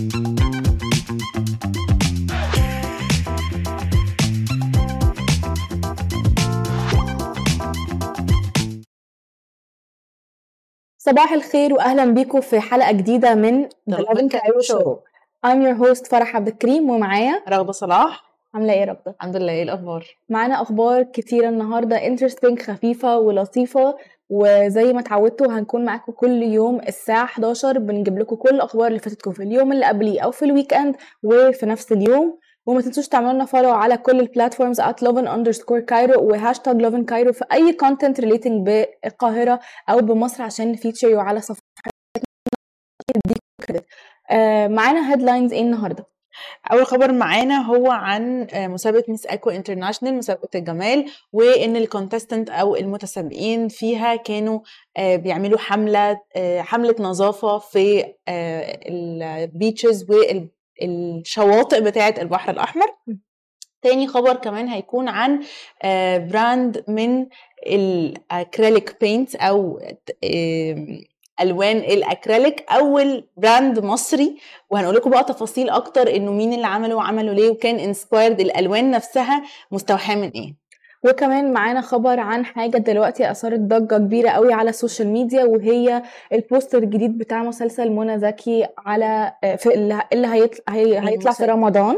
صباح الخير واهلا بيكم في حلقة جديدة من Lovin Cairo Show. I'm your host فرح عبد الكريم ومعايا رحبة صلاح. عاملة إيه يا رب؟ الحمد لله إيه الأخبار؟ معانا أخبار كتيرة النهارده interesting خفيفة ولطيفة. وزي ما اتعودتوا هنكون معاكم كل يوم الساعة 11 بنجيب لكم كل الأخبار اللي فاتتكم في اليوم اللي قبليه أو في ال weekend وفي نفس اليوم. وما تنسوش تعملوا لنا follow على كل ال platforms at lovin underscore Cairo و hashtag lovin Cairo في أي content relating بالقاهره أو بمصر عشان ن feature على صفحتنا. آه معانا headlines إيه النهارده؟ أول خبر معانا هو عن آه، مسابقة Miss Eco International مسابقة الجمال وإن ال contestant أو المتسابقين فيها كانوا آه، بيعملوا حملة آه، حملة نظافة في ال beaches والشواطئ بتاعة البحر الأحمر. تاني خبر كمان هيكون عن brand من ال acrylic paint أو ألوان الأكريليك أول brand مصري. وهنقول لكم بقى تفاصيل أكتر إنه مين اللي عمله وعمله ليه وكان inspired الألوان نفسها مستوحاة من إيه. وكمان معانا خبر عن حاجة دلوقتي أثارت ضجة كبيرة قوي على ال social media وهي ال poster الجديد بتاع مسلسل منى زكي على في اللي هيطلع, هي هيطلع في. رمضان.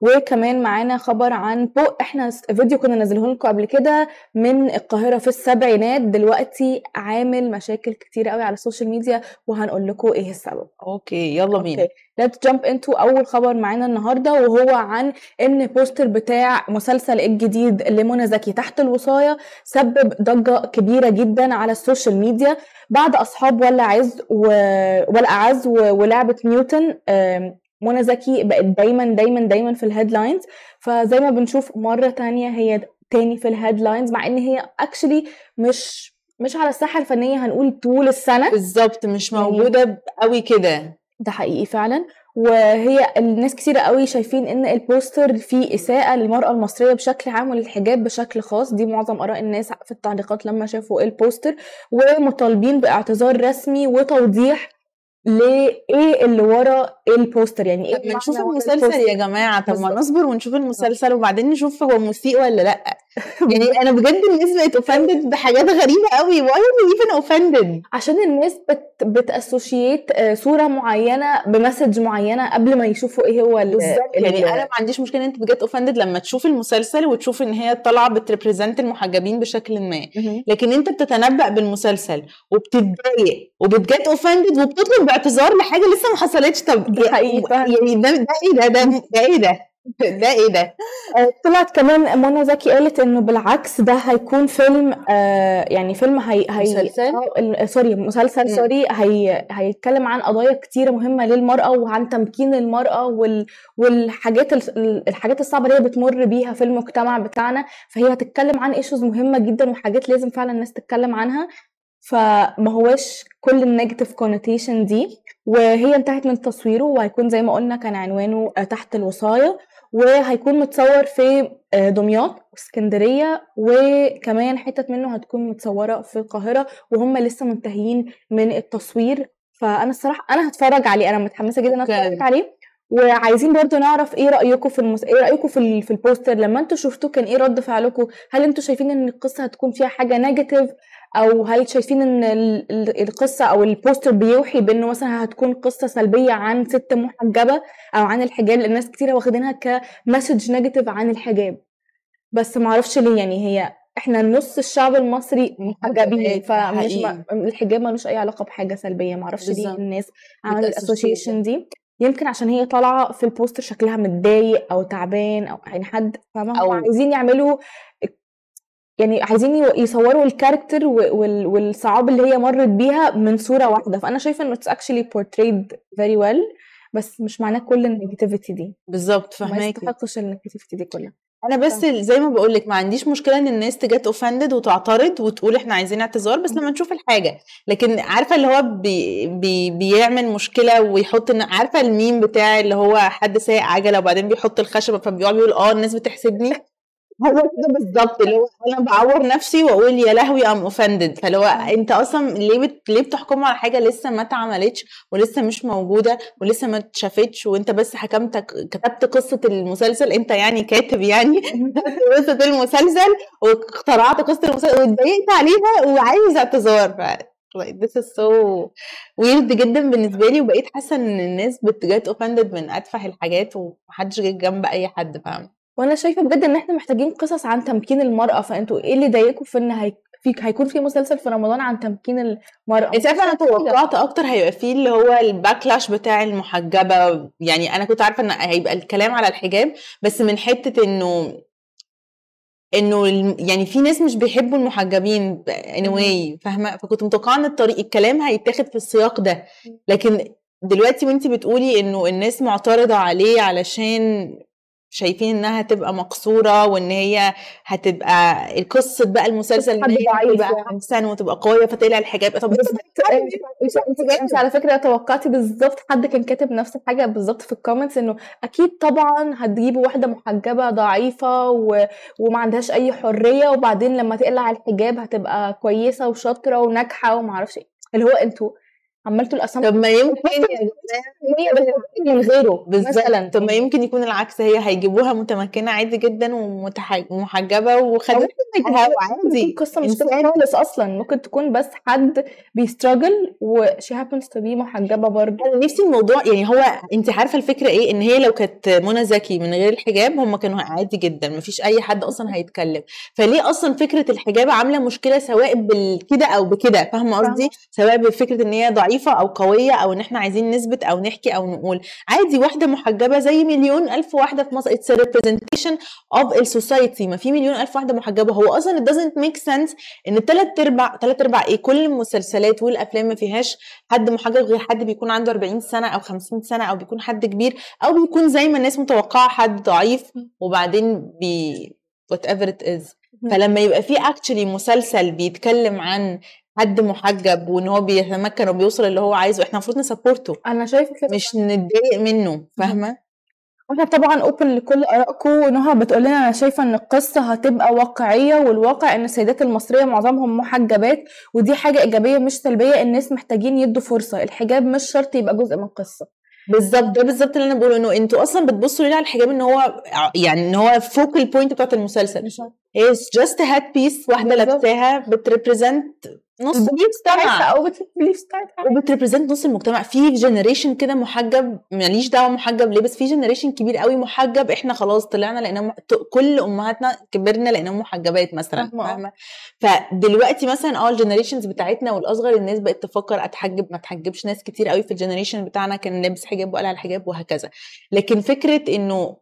وكمان معانا خبر عن بو إحنا فيديو كنا نازلينه لكم قبل كده من القاهرة في السبعينات. دلوقتي عامل مشاكل كتير قوي على ال social media وهنقول لكم إيه السبب. okay يلا بينا. let's jump into أول خبر معانا النهارده وهو عن إن poster بتاع مسلسل الجديد لمنى زكي تحت الوصاية سبب ضجة كبيرة جدا على ال social media. بعد أصحاب ولا عز و... ولا اعز و... ولعبة نيوتن منى زكي بقت دايما دايما دايما في ال headlines فزي ما بنشوف مرة تانية هي تاني في ال headlines مع إن هي actually مش مش على الساحة الفنية هنقول طول السنة. بالظبط مش يعني- موجودة قوي كده. ده حقيقي فعلا. وهي الناس كتير قوي شايفين إن ال poster فيه إساءة للمرأة المصرية بشكل عام وللحجاب بشكل خاص. دي معظم آراء الناس في التعليقات لما شافوا ال poster ومطالبين بإعتذار رسمي وتوضيح لايه اللي ورا ال poster يعني إيه طب نشوف المسلسل؟ يا جماعة. طب ما. نصبر ونشوف المسلسل وبعدين نشوف هو مسيء ولا لأ. يعني أنا بجد الناس بقت offended بحاجات غريبة قوي. Are we even offended? عشان الناس بت بت associate آه، صورة معينة ب message معينة قبل ما يشوفوا إيه هو ال- بالظبط. ال- يعني أنا ما عنديش مشكلة أنت بجد offended لما تشوف المسلسل وتشوف إن هي طالعة بت represent المحجبين بشكل ما. لكن أنت بتتنبأ بالمسلسل وبتتضايق وبت get offended وبتطلب باعتذار لحاجة لسه ما حصلتش طب ده حقيقي فعلا. يعني ده ده إيه ده ده ده إيه ده ده إيه ده آه، طلعت كمان منى زكي قالت إنه بالعكس ده هيكون فيلم آه يعني فيلم هي هي مسلسل؟ آه، sorry مسلسل. sorry هي هيتكلم عن قضايا كتيرة مهمة للمرأة وعن تمكين المرأة وال والحاجات ال- الحاجات الصعبة اللي هي بتمر بيها في المجتمع بتاعنا فهي هتتكلم عن issues مهمة جدا وحاجات لازم فعلا الناس تتكلم عنها فما هوش كل ال negative connotation دي وهي انتهت من تصويره وهيكون زي ما قلنا كان عنوانه آه، تحت الوصاية وهيكون متصور في آه، دمياط واسكندريه وكمان حتت منه هتكون متصورة في القاهرة وهم لسه منتهيين من التصوير. فأنا الصراحة أنا هتفرج عليه أنا متحمسة جدا. اتفرج عليه. وعايزين برضو نعرف إيه رأيكم في المس... إيه رأيكم في ال... في ال poster؟ لما أنتوا شفتوه كان إيه رد فعلكم؟ هل أنتوا شايفين إن القصة هتكون فيها حاجة negative أو هل شايفين إن ال- ال- القصة أو ال poster بيوحي بانه مثلا هتكون قصة سلبية عن ست محجبة أو عن الحجاب؟ لأن ناس كتيرة واخدينها ك message negative عن الحجاب. بس معرفش ليه يعني هي إحنا نص الشعب المصري محجبين فمش. ما الحجاب ملوش أي علاقة بحاجة سلبية. معرفش ليه. الناس عملت ال association دي. يمكن عشان هي طالعة في ال poster شكلها متضايق أو تعبان أو يعني حد فاهمه عايزين يعملوا يعني عايزين يصوروا ال character والصعاب اللي هي مرت بيها من صورة واحدة. فأنا شايفة إنه it's actually portrayed very well بس مش معناه كل ال negativity دي. بالظبط ما فهماكي. يستحقش ال negativity دي كلها. أنا بس زي ما بقول لك ما عنديش مشكلة إن الناس ت get offended وتعترض وتقول إحنا عايزين اعتذار بس لما نشوف الحاجة. لكن عارفة اللي هو بي بي بيعمل مشكلة ويحط عارفة الميم بتاع اللي هو حد سايق عجلة وبعدين بيحط الخشبة فبيقعد يقول آه الناس بتحسدني؟ هو كده بالظبط اللي هو أنا بعور نفسي وأقول يا لهوي I'm offended فاللي هو أنت أصلا ليه بت... ليه بتحكموا على حاجة لسه ما اتعملتش ولسه مش موجودة ولسه ما اتشافتش وأنت بس حكمت كتبت قصة المسلسل أنت يعني كاتب يعني قصة المسلسل واخترعت قصة المسلسل واتضايقت عليها وعايز اعتذار ف like this is so weird جدا بالنسبة لي وبقيت حاسة إن الناس بت get offended من أتفه الحاجات ومحدش جه جنب أي حد فاهم وأنا شايفة بجد ان إحنا محتاجين قصص عن تمكين المرأة فانتوا إيه اللي ضايقكم في ان هي... في هيكون في مسلسل في رمضان عن تمكين المرأة؟ انت عارفة أنا توقعت أكتر هيبقى فيه اللي هو الباكلاش بتاع المحجبة يعني أنا كنت عارفة ان هيبقى الكلام على الحجاب بس من حتة انه انه يعني في ناس مش بيحبوا المحجبين anyway فاهمة؟ فكنت متوقعة ان الطريق الكلام هيتاخد في السياق ده. لكن دلوقتي وانت بتقولي انه الناس معترضة عليه علشان شايفين إنها تبقى مقصورة وإن هي هتبقى قصه بقى المسلسل إن هي تبقى أحسن وتبقى قوية فتقلع الحجاب طب انت على فكرة توقعتي بالظبط حد كان كاتب نفس الحاجة بالظبط في الكومنتس إنه أكيد طبعا هتجيبوا واحدة محجبة ضعيفة و... وما عندهاش أي حرية وبعدين لما تقلع الحجاب هتبقى كويسة وشاطرة وناجحة وما أعرفش إيه. اللي هو أنتوا عملتوا الاسامي طب ما يمكن من غيره مثلا. طب ما يمكن يكون العكس هي هيجيبوها متمكنة عادي جدا ومحجبة وخدت عادي قصة مش خالص أصلا. ممكن تكون بس حد بي struggle و she happens to be محجبة برضه. أنا نفسي الموضوع يعني هو انت عارفة الفكرة إيه؟ إن هي لو كانت منى زكي من غير الحجاب هم كانوا عادي جدا. ما فيش أي حد أصلا هيتكلم. فليه أصلا فكرة الحجاب عاملة مشكلة سواء بالكده أو بكده؟ فاهمة قصدي؟ سواء بفكرة إن هي ضعيفة ضعيفة أو قوية أو إن إحنا عايزين نثبت أو نحكي أو نقول. عادي واحدة محجبة زي مليون ألف واحدة في مصر. it's representation of ال society ما في مليون ألف واحدة محجبة. هو أصلا it doesn't make sense إن ثلاث أرباع ثلاث أرباع إيه؟ كل المسلسلات والأفلام ما فيهاش حد محجب غير حد بيكون عنده 40 سنة أو 50 سنة أو بيكون حد كبير أو بيكون زي ما الناس متوقعة حد ضعيف وبعدين بي whatever it is. فلما يبقى في actually مسلسل بيتكلم عن حد محجب وإن هو بيتمكن وبيوصل اللي هو عايزه إحنا المفروض ن support ه. أنا شايفة كده. مش نتضايق منه فاهمة؟ وإحنا طبعا open لكل آرائكم نهى بتقول لنا أنا شايفة إن القصة هتبقى واقعية والواقع إن السيدات المصرية معظمهم محجبات ودي حاجة إيجابية مش سلبية الناس محتاجين يدوا فرصة. الحجاب مش شرط يبقى جزء من القصة. بالظبط ده بالظبط اللي أنا بقوله إنه أنتوا أصلا بتبصوا ليه على الحجاب إن هو يعني إن هو focal point بتاعت المسلسل. هي just hat piece واحدة لابساها بت represent نص المجتمع. أو وبت represent نص المجتمع. في generation كده محجب ماليش دعوة محجب ليه بس في generation كبير قوي محجب. إحنا خلاص طلعنا لقينا كل أمهاتنا كبرنا لقيناهم محجبات مثلا فاهمة. فدلوقتي مثلا آه ال generations بتاعتنا والأصغر الناس بقت تفكر أتحجب ما اتحجبش ناس كتير قوي في ال generation بتاعنا كان لابس حجاب وقلع الحجاب وهكذا. لكن فكرة إنه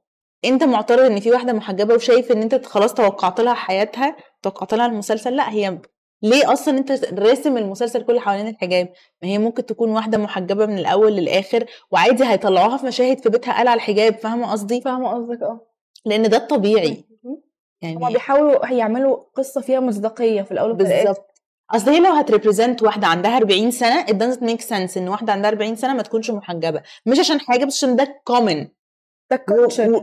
أنت معترض إن في واحدة محجبة وشايف إن أنت خلاص توقعت لها حياتها توقعت لها المسلسل لأ هي ليه أصلا أنت راسم المسلسل كله حوالين الحجاب؟ ما هي ممكن تكون واحدة محجبة من الأول للآخر وعادي هيطلعوها في مشاهد في بيتها قلع الحجاب فاهمة قصدي؟ فاهمة قصدك آه. لأن ده الطبيعي. يعني هما بيحاولوا يعملوا قصة فيها مصداقية في الأول بالظبط. أصل هي لو هت represent واحدة عندها 40 سنة it doesn't make sense إن واحدة عندها 40 سنة ما تكونش محجبة. مش عشان حاجة بس عشان ده common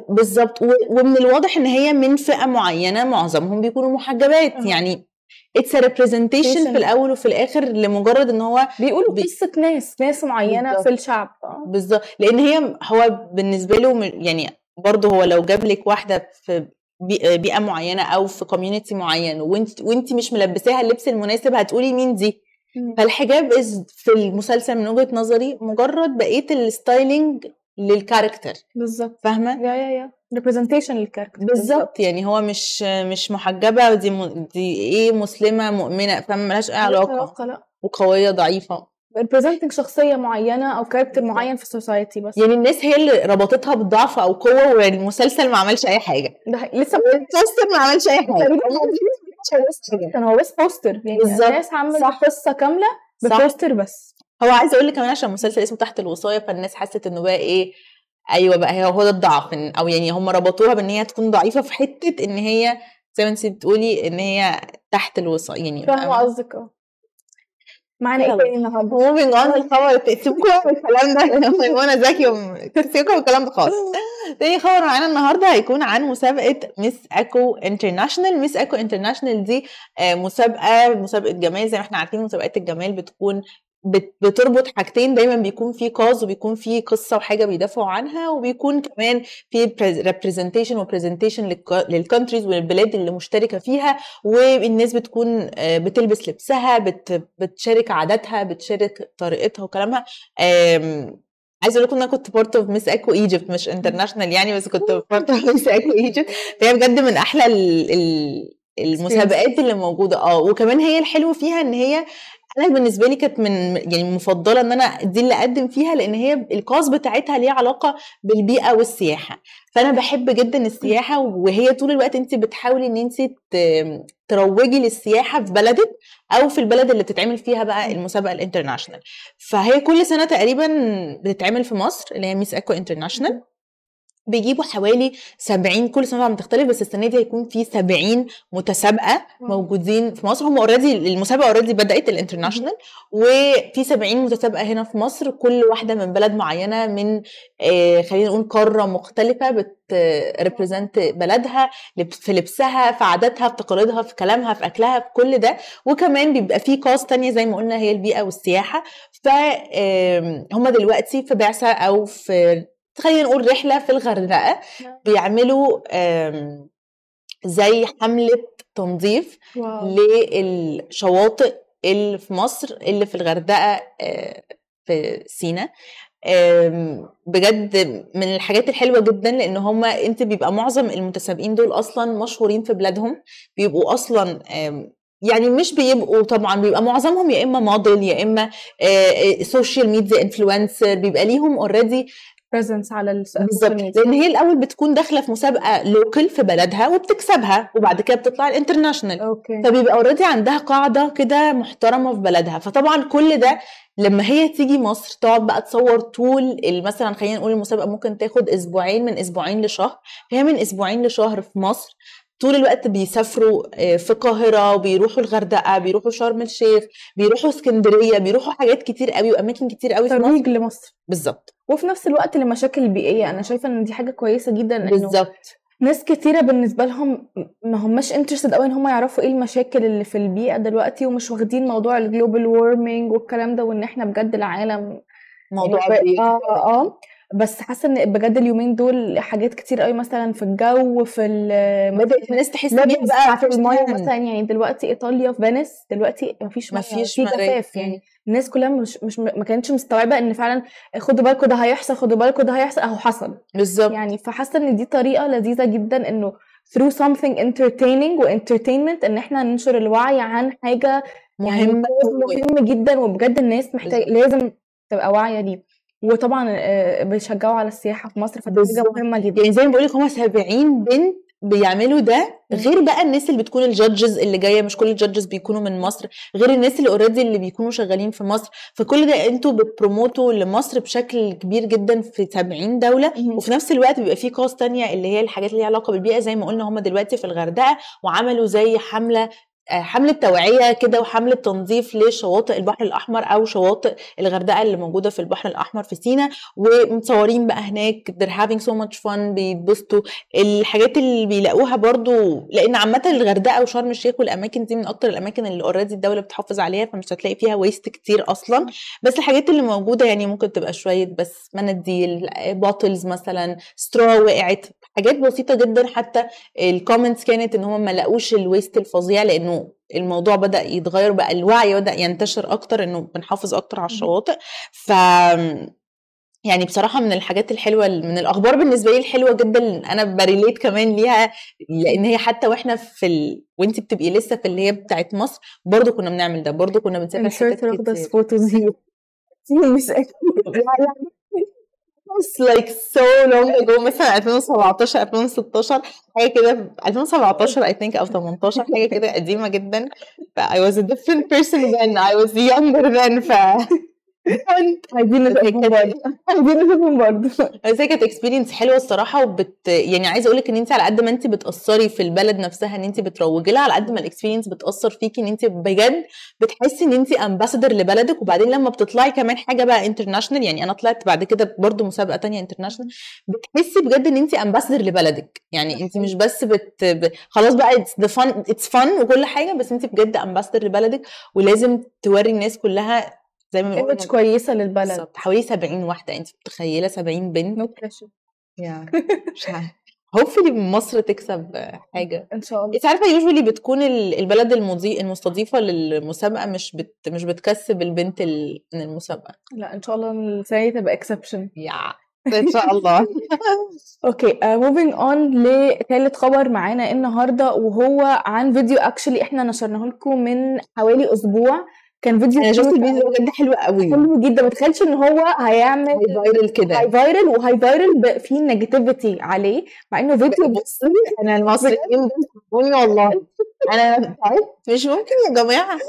بالظبط. ومن الواضح إن هي من فئة معينة معظمهم بيكونوا محجبات. يعني it's representation في الأول وفي الآخر لمجرد إن هو بيقولوا بي... قصة ناس ناس معينة بالزبط. في الشعب. بالظبط. لأن هي هو بالنسبة له يعني برضه هو لو جاب لك واحدة في بيئة معينة أو في community معين وإنت وإنت مش ملبساها اللبس المناسب هتقولي مين دي؟ فالحجاب في المسلسل من وجهة نظري مجرد بقية ال styling لل character بالظبط. فاهمة؟ يا يا يا representation لل character بالظبط. يعني هو مش مش محجبة دي م... دي إيه مسلمة مؤمنة فاهم ملهاش أي علاقة. لأ. وقوية ضعيفة. representing شخصية معينة أو character معين في ال society بس. يعني الناس هي اللي ربطتها بالضعف أو قوة والمسلسل ما عملش أي حاجة. ده لسه المسلسل ما عملش أي حاجة. كان هو بس poster يعني الناس عملت قصة كاملة ب poster بس. هو عايزة أقول لك كمان عشان مسلسل اسمه تحت الوصاية فالناس حست إنه بقى إيه أيوه بقى هي هو ده الضعف أو يعني هم ربطوها بإن هي تكون ضعيفة في حتة إن هي زي ما انت بتقولي إن هي تحت الوصاية يعني. فاهمة قصدك آه. معانا إيه تاني النهارده؟ moving on الخبر سيبكم من الكلام ده وأنا ذكي سيبكم من الكلام ده خالص. تاني خبر معانا النهارده هيكون عن مسابقة Miss Eco International Miss Eco International دي آه، مسابقة مسابقة جمال زي ما إحنا عارفين مسابقات الجمال بتكون بت- بتربط حاجتين دايما بيكون في cause وبيكون في قصة وحاجة بيدافعوا عنها وبيكون كمان في representation و presentation لل countries والبلاد اللي مشتركة فيها والناس بتكون آه، بتلبس لبسها بت بتشارك عاداتها بتشارك طريقتها وكلامها. عايزة أقول لكم إن أنا كنت part of Miss Eco Egypt مش international يعني بس كنت part of Miss Eco Egypt فهي بجد من أحلى ال ال المسابقات اللي موجودة. آه وكمان هي الحلو فيها إن هي أنا بالنسبة لي كانت من يعني مفضلة إن أنا دي اللي أقدم فيها لأن هي ال cause بتاعتها ليها علاقة بالبيئة والسياحة. فأنا بحب جدا السياحة وهي طول الوقت أنت بتحاولي إن أنت تروجي للسياحة في بلدك أو في البلد اللي بتتعمل فيها بقى المسابقة ال international فهي كل سنة تقريبا بتتعمل في مصر اللي هي Miss Eco International بيجيبوا حوالي 70 كل سنة طبعا بتختلف بس السنة دي هيكون في 70 متسابقة موجودين في مصر. هم already المسابقة already بدأت ال international وفي 70 متسابقة هنا في مصر. كل واحدة من بلد معينة من آه، خلينا نقول قارة مختلفة بت represent بلدها لب- في لبسها في عاداتها في تقاليدها في كلامها في أكلها في كل ده. وكمان بيبقى في cause تانية زي ما قلنا هي البيئة والسياحة. فهم دلوقتي في بعثة أو في خلينا نقول رحلة في الغردقة بيعملوا آم، زي حملة تنظيف واو. للشواطئ اللي في مصر اللي في الغردقة آه، في سينا. بجد من الحاجات الحلوة جدا لأن هما أنت بيبقى معظم المتسابقين دول أصلا مشهورين في بلادهم. بيبقوا أصلا يعني مش بيبقوا طبعا بيبقى معظمهم يا إما موديل يا إما social media influencer بيبقى ليهم already presence على ال بالظبط. لأن هي الأول بتكون داخلة في مسابقة local في بلدها وبتكسبها وبعد كده بتطلع ال international okay. فبيبقى already عندها قاعدة كده محترمة في بلدها. فطبعا كل ده لما هي تيجي مصر تقعد بقى تصور طول مثلا خلينا نقول المسابقة ممكن تاخد أسبوعين من أسبوعين لشهر. فهي من أسبوعين لشهر في مصر. طول الوقت بيسافروا آه، في القاهرة وبيروحوا الغردقة بيروحوا شرم الشيخ بيروحوا اسكندرية بيروحوا حاجات كتير قوي وأماكن كتير قوي في مصر. لمصر. بالظبط. وفي نفس الوقت للمشاكل البيئيه أنا شايفة إن دي حاجة كويسة جدا بالظبط. ناس كتيرة بالنسبة لهم ما هماش interested قوي إن هم يعرفوا إيه المشاكل اللي في البيئة دلوقتي ومش واخدين موضوع ال global warming والكلام ده وإن إحنا بجد العالم موضوع يعني آه آه. بس حاسة إن بجد اليومين دول حاجات كتير قوي مثلا في الجو في ال بدأت الناس تحس بيها بقى في المايه. مثلا يعني دلوقتي إيطاليا في فينيس دلوقتي مفيش مفيش في. جفاف. يعني الناس كلها مش مش ما كانتش مستوعبة إن فعلا خدوا بالكم ده هيحصل خدوا بالكم ده هيحصل أهو حصل. بالظبط. يعني فحاسة إن دي طريقة لذيذة جدا إنه through something entertaining و entertainment إن إحنا ننشر الوعي عن حاجة يعني مهمة مهم جدا وبجد الناس محتاج لازم تبقى واعية ليه. وطبعا آه، بيشجعوا على السياحة في مصر فدي حاجة. مهمة جدا يعني زي ما بقول لك هم 70 بنت بيعملوا ده. غير بقى الناس اللي بتكون ال judges اللي جاية مش كل ال judges بيكونوا من مصر غير الناس اللي already اللي بيكونوا شغالين في مصر فكل ده أنتوا بت promote وا لمصر بشكل كبير جدا في 70 دولة. وفي نفس الوقت بيبقى في tasks تانية اللي هي الحاجات اللي ليها علاقة بالبيئة زي ما قلنا هم دلوقتي في الغردقة وعملوا زي حملة حملة توعية كده وحملة تنظيف لشواطئ البحر الأحمر أو شواطئ الغردقة اللي موجودة في البحر الأحمر في سينا ومتصورين بقى هناك they're having so much fun بيتبسطوا. الحاجات اللي بيلاقوها برضو لأن عامة الغردقة وشرم الشيخ والأماكن دي من أكتر الأماكن اللي already الدولة بتحافظ عليها فمش هتلاقي فيها waste كتير أصلا. بس الحاجات اللي موجودة يعني ممكن تبقى شوية بس مناديل bottles مثلا سترا وقعت حاجات بسيطة جدا. حتى ال comments كانت إن هم ما لقوش ال waste الفظيع لأنه الموضوع بدأ يتغير بقى الوعي بدأ ينتشر أكتر إنه بنحافظ أكتر على الشواطئ. ف يعني بصراحة من الحاجات الحلوة من الأخبار بالنسبة لي الحلوة جدا أنا ب relate كمان ليها لأن هي حتى وإحنا في ال... وأنت بتبقي لسه في اللي هي بتاعت مصر برضو كنا بنعمل ده برضو كنا بنسافر حتت كتير. It's like so long ago مثلا 2017 2016 حاجة كده 2017 I think أو 18 حاجة كده قديمه جدا ف I was a different person then I was younger then ف عايزين نشوفهم برضه. عايزين نشوفهم برضه. بس هي كانت experience حلوة الصراحة وبت يعني عايزة أقول لك إن انت على قد ما انت بتأثري في البلد نفسها إن انت بتروجي لها على قد ما ال experience بتأثر فيكي إن انت بجد بتحسي إن انت ambassador لبلدك وبعدين لما بتطلعي كمان حاجة بقى international يعني أنا طلعت بعد كده برضو مسابقة تانية international بتحسي بجد إن انت ambassador لبلدك. يعني انت مش بس بت ب... خلاص بقى it's the fun it's fun وكل حاجة بس انت بجد ambassador لبلدك ولازم توري الناس كلها زي ما بنقول image كويسة للبلد. بالظبط حوالي 70 واحدة انت متخيلة 70 بنت؟ no pressure يا مش عارفة. hopefully مصر تكسب حاجة. إن شاء الله. انت عارفة usually بتكون ال- البلد المضي... المستضيفة للمسابقة مش بت... مش بتكسب البنت ال... من المسابقة. لا إن شاء الله السنة دي تبقى exception يا إن شاء الله. okay moving on لثالث خبر معانا النهارده وهو عن فيديو actually إحنا نشرناه لكم من حوالي أسبوع. كان فيديو أنا شفت الفيديو بجد حلو قوي. حلو جدا. ما تخيلش إن هو هيعمل هي viral كده. هي viral وهي viral فيه negativity عليه مع إنه فيديو بصي أنا المصريين والله. أنا تعبت. مش ممكن يا جماعة.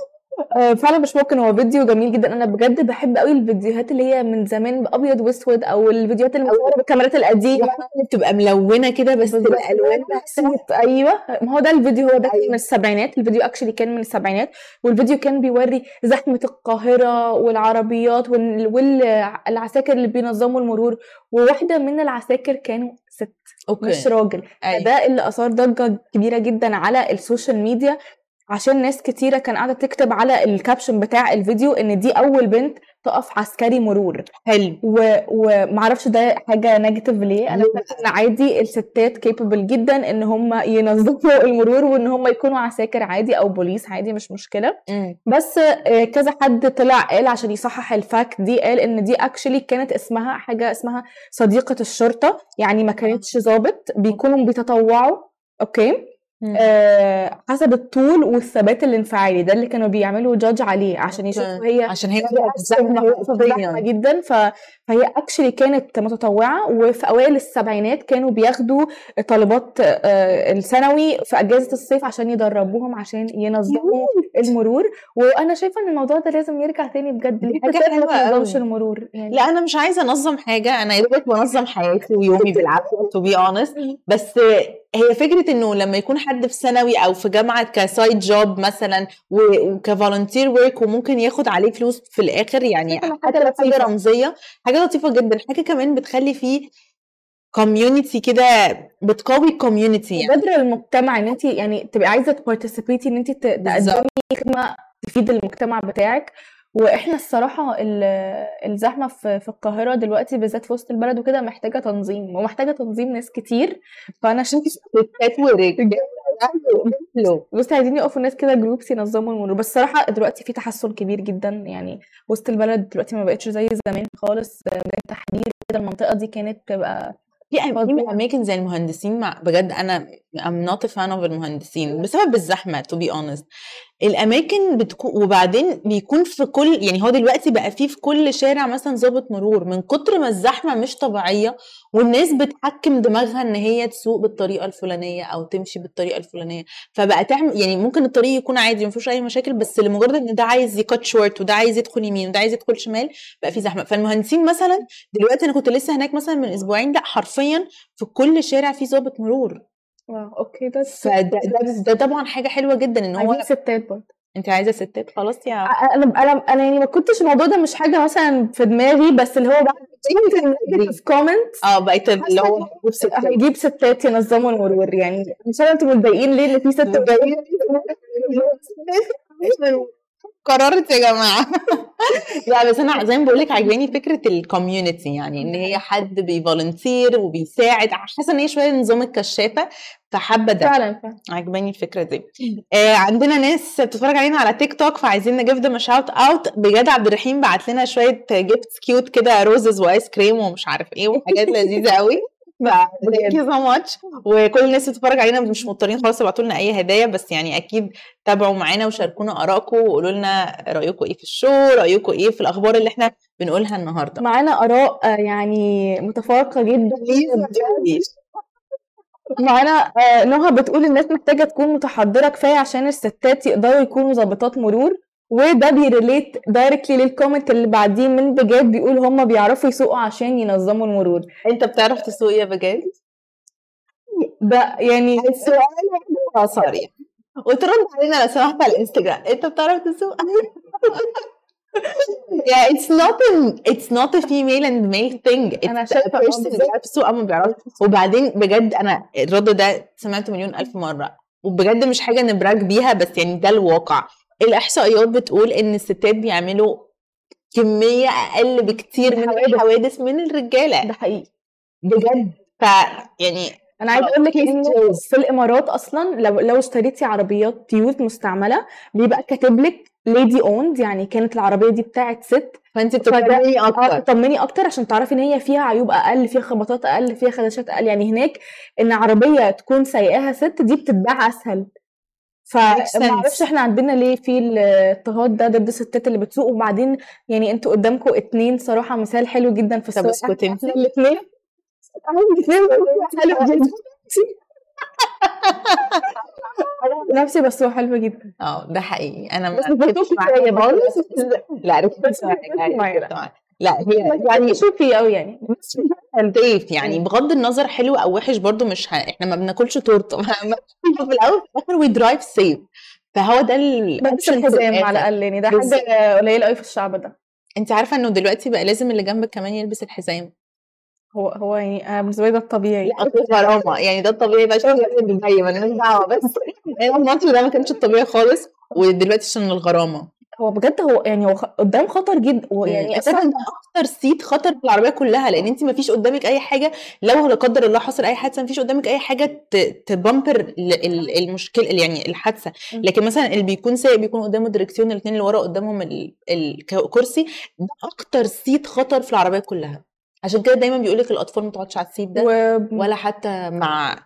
آه، فعلا مش ممكن هو فيديو جميل جدا. أنا بجد بحب قوي الفيديوهات اللي هي من زمان أبيض وأسود أو الفيديوهات اللي مصوره بالكاميرات القديمة. اللي بتبقى ملونة كده بس تبقى الوان بسيط أيوه. ما هو ده الفيديو. هو ده كان من السبعينات. الفيديو اكشلي كان من السبعينات. والفيديو كان بيوري زحمة القاهرة والعربيات وال- والعساكر اللي بينظموا المرور. وواحدة من العساكر كانوا ست. مش okay راجل أيوة. فده اللي أثار ضجة كبيرة جدا على ال social media. عشان ناس كتيرة كان قاعدة تكتب على ال caption بتاع الفيديو إن دي أول بنت تقف عسكري مرور. حلو. و... ومعرفش ده حاجة negative ليه. أنا؟ شايفه إن عادي الستات capable جدا إن هم ينظموا المرور وإن هم يكونوا عساكر عادي أو بوليس عادي مش مشكلة. مم. بس آه، كذا حد طلع قال عشان يصحح ال fact دي قال إن دي actually كانت اسمها حاجة اسمها صديقة الشرطة. يعني ما كانتش ضابط بيكونوا بيتطوعوا. okay. آه حسب الطول والثبات الانفعالي ده اللي كانوا بيعملوا judge عليه عشان. يشوفوا هي عشان هي زحمه حرفيا جدا. ف... فهي actually كانت متطوعة وفي أوائل السبعينات كانوا بياخدوا طالبات آه، الثانوي في أجازة الصيف عشان يدربوهم عشان ينظموا المرور. وأنا شايفة إن الموضوع ده لازم يرجع تاني بجد حاجة الستات ما. المرور يعني. لا أنا مش عايزة أنظم حاجة. أنا يا دوبك بنظم حياتي ويومي بالعافية to be honest بس هي فكرة إنه لما يكون حد في ثانوي أو في جامعة ك side job مثلا وك volunteer work وممكن ياخد عليه فلوس في الآخر يعني حاجة لطيفة. رمزية حاجة لطيفة جدا حاجة كمان بتخلي فيه community كده بتقوي ال community يعني بدر المجتمع إن انت يعني تبقي عايزة ت participate ي إن انت. تقدمي خدمة تفيد المجتمع بتاعك وإحنا الصراحة ال- الزحمة في في القاهرة دلوقتي بالذات في وسط البلد وكده محتاجة تنظيم ومحتاجة تنظيم ناس كتير. فأنا شايفة ستات ورجاله. بصي عايزين يقفوا ناس كده جروبس ينظموا المرور. بس الصراحه دلوقتي في تحسن كبير جدا. يعني وسط البلد دلوقتي ما بقتش زي زمان خالص من التحرير كده. المنطقة دي كانت تبقى في. أماكن زي المهندسين مع بجد أنا not a fan of المهندسين بسبب الزحمة to be honest. الأماكن بتكون وبعدين بيكون في كل يعني هو دلوقتي بقى فيه في كل شارع مثلا ضابط مرور من كتر ما الزحمة مش طبيعية والناس بتحكم دماغها إن هي تسوق بالطريقة الفلانية أو تمشي بالطريقة الفلانية فبقى تعمل يعني ممكن الطريق يكون عادي ما فيهوش أي مشاكل بس لمجرد إن ده عايز يكت شورت وده عايز يدخل يمين وده عايز يدخل شمال بقى في زحمة. فالمهندسين مثلا دلوقتي أنا كنت لسه هناك مثلا من أسبوعين لأ حرفيا في كل شارع في ضابط مرور. wow okay ده فده ده, ده طبعا حاجة حلوة جدا إن هو عايزين ستات برضه. أنت عايزة ستات؟ خلاص يا أنا أنا أنا يعني ما كنتش الموضوع ده مش حاجة مثلا في دماغي بس اللي هو بعد في comment آه بقيت اللي هو هجيب ستات. هيجيب ستات ينظموا المرور يعني مش أنتوا متضايقين ليه إن في ست متضايقين. قررت يا جماعة. لا بس أنا زي ما بقول لك عجباني فكرة ال community يعني إن هي حد بي volunteer وبيساعد. حاسة إن هي شوية نظام الكشافة فحابة ده. فعلا عجباني الفكرة دي. آه عندنا ناس بتتفرج علينا على تيك توك فعايزين ن give them shout out بجد عبد الرحيم بعت لنا شوية gifts cute كده roses و ice cream ومش عارف إيه وحاجات لذيذة قوي thank you so much وكل الناس بتتفرج علينا مش مضطرين خالص تبعتوا لنا أي هدايا بس يعني أكيد تابعوا معانا وشاركونا آرائكم وقولوا لنا رأيكم إيه في ال show رأيكم إيه في الأخبار اللي إحنا بنقولها النهارده. معانا آراء آه، يعني متفرقة جدا. معانا آه، نهى بتقول الناس محتاجة تكون متحضرة كفاية عشان الستات يقدروا يكونوا ضابطات مرور. وده بي relate directly لل comment اللي بعديه من بجد بيقول هم بيعرفوا يسوقوا عشان ينظموا المرور. انت بتعرف تسوق يا بجد ده يعني السؤال هو صريح وترد علينا لو سمحت على الانستجرام. انت بتعرف تسوق؟ Yeah it's not a it's not a female and male thing. It's person بالظبط. بيعرف ما بيعرفش وبعدين بجد أنا الرد ده سمعته مليون ألف مرة. وبجد مش حاجة ن brag بيها بس يعني ده الواقع. الاحصائيات بتقول إن الستات بيعملوا كمية أقل بكتير من الحوادث. الحوادث من الرجالة. ده حقيقي. بجد. ف يعني أنا عايزة أقول لك إن. في الإمارات أصلا لو لو اشتريتي عربيات used مستعملة بيبقى كاتب لك lady owned يعني كانت العربية دي بتاعت ست. فانت بتطمني آه أكتر. تطمني أكتر عشان تعرفي إن هي فيها عيوب أقل فيها خبطات أقل فيها خدشات أقل. يعني هناك إن عربية تكون سايقاها ست دي بتتباع أسهل. فما أعرفش إحنا عندنا ليه في الاضطهاد ده ضد الستات اللي بتسوق وبعدين يعني أنتوا قدامكم اتنين صراحة مثال حلو جدا في طب السواقه اسكتي انت. الاثنين حلو جدا. نفسي بس هو حلو جدا. آه ده حقيقي. أنا بس ما شوية معاك. خالص لا. ركزت معاك لا هي يعني شوفي قوي يعني. ضيف يعني. بغض النظر حلو أو وحش برضو مش ه... إحنا ما بناكلش تورتة. ما- في الأول في الآخر we drive safe فهو ده ال option الحزام على الأقل يعني. ده. حاجة قليلة قوي في الشعب ده. انت عارفة إنه دلوقتي بقى لازم اللي جنبك كمان يلبس الحزام. هو هو يعني بالنسبة لي ده الطبيعي. لا غرامه يعني ده الطبيعي بقى. شوف اللي جاي مالناش دعوه بس الماتش ده ما كانش الطبيعي خالص. ودلوقتي عشان الغرامة. هو بجد هو يعني هو خ- قدام خطر جدا هو يعني يعني أساسا ده أكتر seat خطر في العربية كلها لأن انت ما فيش قدامك أي حاجة لو لا قدر الله حصل أي حادثة ما فيش قدامك أي حاجة ت- ت bumper ال- ال- المشكلة يعني الحادثة. لكن مثلا اللي بيكون سايق بيكون قدامه الدركسيون الاثنين اللي ورا قدامهم ال- الكرسي ده أكتر seat خطر في العربية كلها. عشان كده دايما بيقول لك الأطفال ما تقعدش على ال seat ده و... ولا حتى مع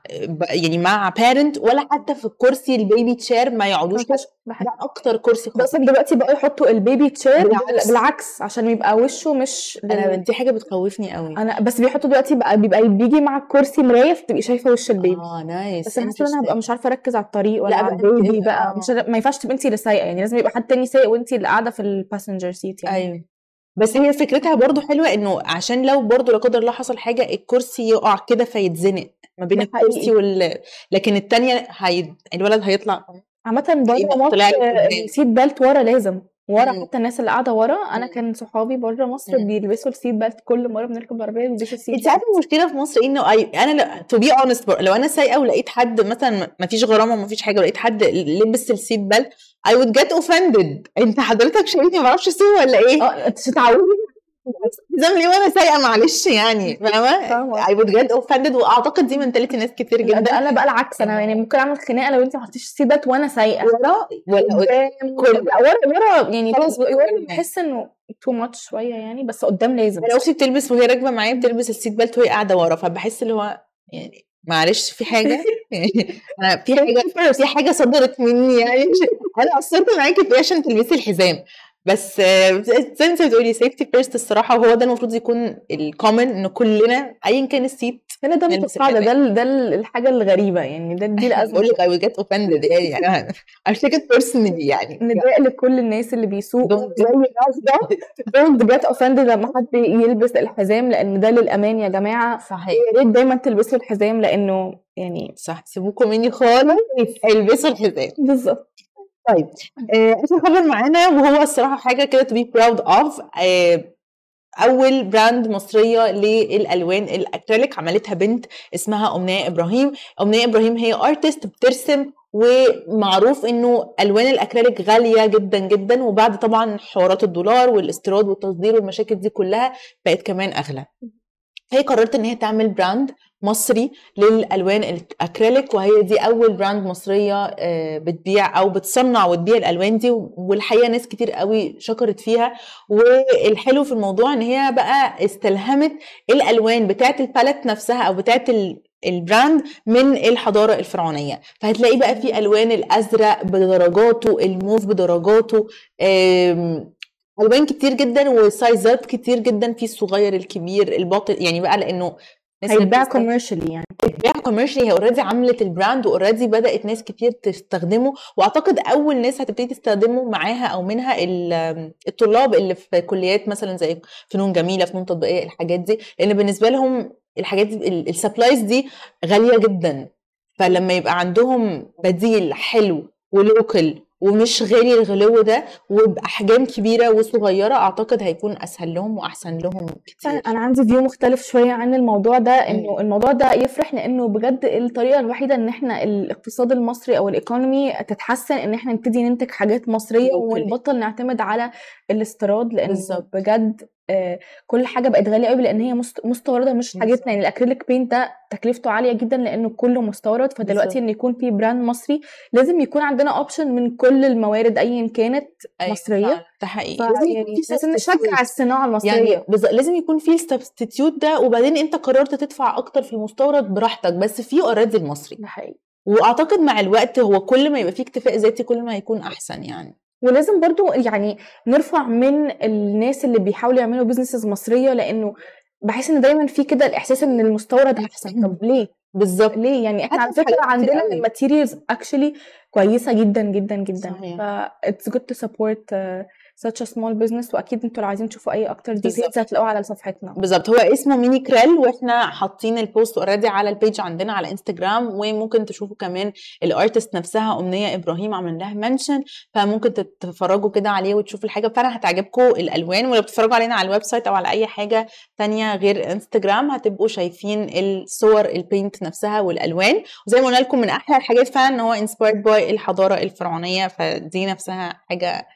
يعني مع parent ولا حتى في الكرسي البيبي تشير ما يقعدوش. ده أكتر كرسي بس خطر دلوقتي بقوا يحطوا ال baby chair بالعكس. بالعكس, عشان يبقى وشه مش أنا. دي حاجة بتخوفني قوي. أنا بس بيحطوا دلوقتي بقى بيبقى بيجي مع الكرسي مراية فتبقي شايفة وش ال baby آه nice بس حاسة إن أنا هبقى مش عارفة أركز على الطريق ولا لا على بقى ال baby بقى. آه. مش ما ينفعش تبقي انت اللي سايقة يعني لازم يبقى حد تاني سايق وانت اللي قاعدة في ال passenger seat يعني. أيوه. بس هي فكرتها برضو حلوة إنه عشان لو برضو لا قدر الله حصل حاجة الكرسي يقع كده فيتزنق ما بين الكرسي. وال لكن التانية هي... الولد هيطلع عامة بره مصر. ال seat belt ورا لازم ورا. حتى الناس اللي قاعدة ورا مم. كان صحابي بره مصر. بيلبسوا ال seat belt كل مرة بنركب العربية بيلبسوا ال seat انت عارفة المشكلة في مصر إيه إنه. أنا to be honest لو أنا سايقة ولقيت حد مثلا ما فيش غرامة وما فيش حاجة ولقيت حد لبس ال seat belt I would get offended أنت حضرتك شايفني ما بعرفش اسوق ولا إيه؟ آه أنت زي ليه وأنا سايقة معلش يعني فاهمة؟ I would get offended وأعتقد دي mentality ناس كتير جدا ده أنا بقى العكس أنا يعني ممكن أعمل خناقة لو انت ما حطيتيش belt وأنا سايقة. ورا ولا ورا ورا يعني خلاص ورا بحس إنه too much شوية يعني بس قدام لازم. أنا أختي بتلبس وهي راكبة معايا بتلبس ال seat belt وهي قاعدة ورا فبحس اللي هو يعني معلش في حاجة؟ أنا في حاجة في حاجة صدرت مني يعني. أنا قصرت معاكي في عشان تلبسي الحزام. بس آه، زي ما انت بتقولي safety first الصراحة وهو ده المفروض يكون ال common إن كلنا ايا كان ال seat هنا ده نلبس متقاعدة ده ده ال- الحاجة الغريبة يعني ده دي الأزمة. بقول لك we'll get offended يعني أنا it personally يعني. نداء لكل الناس اللي بيسوقوا زي الناس ده. Don't get offended لما حد يلبس الحزام لأن ده للأمان يا جماعة. صحيح. يا ريت دايما تلبسوا الحزام لأنه يعني صح سيبوكم مني خالص البسوا الحزام. بالظبط. طيب آه، اخر خبر معانا وهو الصراحة حاجة كده to be proud of آه، أول brand مصرية للألوان الاكريليك عملتها بنت اسمها أمنية إبراهيم. أمنية إبراهيم هي artist بترسم ومعروف إنه ألوان الاكريليك غالية جدا جدا وبعد طبعا حوارات الدولار والاستيراد والتصدير والمشاكل دي كلها بقت كمان أغلى. فهي قررت إن هي تعمل brand مصري للألوان الأكريليك وهي دي أول brand مصرية آه، بتبيع أو بتصنع وتبيع الألوان دي والحقيقة ناس كتير قوي شكرت فيها. والحلو في الموضوع إن هي بقى استلهمت الألوان بتاعه ال palette نفسها أو بتاعه ال- ال brand من الحضارة الفرعونية. فهتلاقي بقى في ألوان الأزرق بدرجاته الموف بدرجاته ألوان كتير جدا و sizeات كتير جدا في الصغير الكبير الباطن يعني بقى لأنه هيتباع commercially يعني. بتبيع commercially هي already عملت ال brand و already بدأت ناس كتير تستخدمه وأعتقد أول ناس هتبتدي تستخدمه معاها أو منها ال- الطلاب اللي في كليات مثلا زي فنون جميلة فنون تطبيقية الحاجات دي لأن بالنسبة لهم الحاجات دي ال supplies دي غالية جدا. فلما يبقى عندهم بديل حلو و local ومش غالي الغلو ده وبأحجام كبيرة وصغيرة أعتقد هيكون أسهل لهم وأحسن لهم كتير أنا عندي view مختلف شوية عن الموضوع ده إنه مم. الموضوع ده يفرح لأنه بجد الطريقة الوحيدة إن إحنا الاقتصاد المصري أو ال economy تتحسن إن إحنا نبتدي ننتج حاجات مصرية. ونبطل نعتمد على الاستيراد لأنه بالظبط. بجد آه، كل حاجة بقت غالية قوي لأن هي مست- مستوردة مش. حاجتنا. يعني ال acrylic paint ده تكلفته عالية جدا لأنه كله مستورد. فدلوقتي. إن يكون في brand مصري لازم يكون عندنا option من كل الموارد ايا كانت أيوة. فعلا، ده حقيقي. يعني في لازم نشجع. الصناعة المصرية. يعني لازم يكون في ال substitute ده وبعدين أنت قررت تدفع أكتر في المستورد براحتك. بس في already المصري. ده حقيقي. وأعتقد مع الوقت هو كل ما يبقى فيه اكتفاء ذاتي كل ما هيكون أحسن يعني. ولازم برضو يعني نرفع من الناس اللي بيحاولوا يعملوا businesses مصرية لأنه بحس إن دايما في كده الإحساس إن المستورد أحسن. طب ليه؟ بالظبط. ليه؟ يعني إحنا على فكرة عندنا. ال materials actually كويسة جدا جدا جدا. ف good to support uh, such a small business وأكيد أنتوا لو عايزين تشوفوا أي أكتر. details هتلاقوها على صفحتنا. بالظبط. هو اسمه ميني كريل وإحنا حاطين ال post already على ال page عندنا على انستجرام وممكن تشوفوا كمان ال artist نفسها أمنية إبراهيم عمل لها mention. فممكن تتفرجوا كده عليه وتشوفوا الحاجة. فعلا هتعجبكم الألوان ولو بتتفرجوا علينا على ال website أو على أي حاجة تانية غير انستجرام هتبقوا شايفين الصور ال paint نفسها والألوان. وزي ما قلنا لكم من أحلى الحاجات فعلا إن هو inspired by الحضارة الفرعونية فدي نفسها حاجة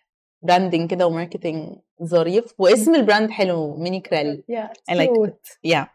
branding كده و marketing ظريف واسم ال brand حلو ميني كريل. Yeah, I like cute. يا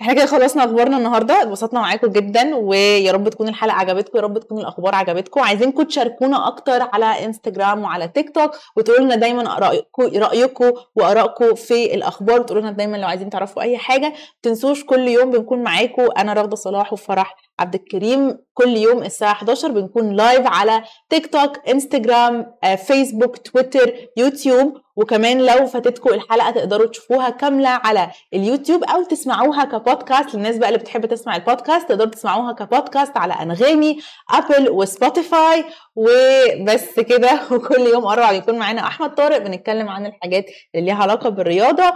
إحنا كده خلصنا أخبارنا النهارده. اتبسطنا معاكم جدا ويا رب تكون الحلقة عجبتكم يا رب تكون الأخبار عجبتكم. عايزينكم تشاركونا أكتر على إنستجرام وعلى تيك توك وتقولوا لنا دايما رايكم رأيكم وآرائكم في الأخبار. وتقولوا لنا دايما لو عايزين تعرفوا أي حاجة. ما تنسوش كل يوم بنكون معاكم. أنا راغده صلاح وفرح عبد الكريم. كل يوم الساعة 11 بنكون live على تيك توك إنستجرام آه، فيسبوك تويتر يوتيوب. وكمان لو فاتتكم الحلقة تقدروا تشوفوها كاملة على اليوتيوب أو تسمعوها كبودكاست. للناس بقى اللي بتحب تسمع البودكاست تقدروا تسمعوها كبودكاست على أنغامي أبل وسبوتيفاي. وبس كده وكل يوم أربع بيكون معانا أحمد طارق بنتكلم عن الحاجات اللي ليها علاقة بالرياضة.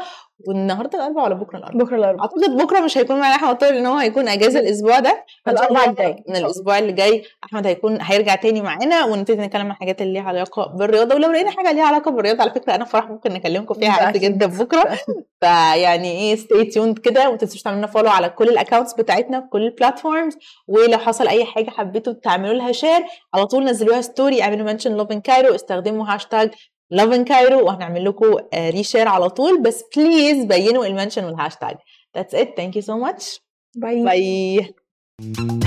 والنهارده الاربعاء ولا بكرة الاربعاء بكرة الاربعاء أعتقد بكرة مش هيكون معانا أحمد طارق لأن هو هيكون إجازة الأسبوع ده الله الجاي. من. الأسبوع اللي جاي أحمد هيكون هيرجع تاني معانا ونبتدي نتكلم عن الحاجات اللي ليها علاقة بالرياضة ولو لقينا حاجة ليها علاقة بالرياضة على فكرة أنا فرح ممكن نكلمكم فيها عادي. جدا بكرة فيعني إيه stay tuned كده وما تنسوش تعملوا لنا follow على كل ال accounts بتاعتنا في كل ال platforms ولو حصل أي حاجة حبيتوا تعملوا لها share على طول نزلوها story اعملوا mention لوفن كايرو استخدموا هاشتاج لوفن كايرو وهنعمل لكم reshare على طول بس please بينوا ال mention وال hashtag That's it. Thank you so much. Bye Bye.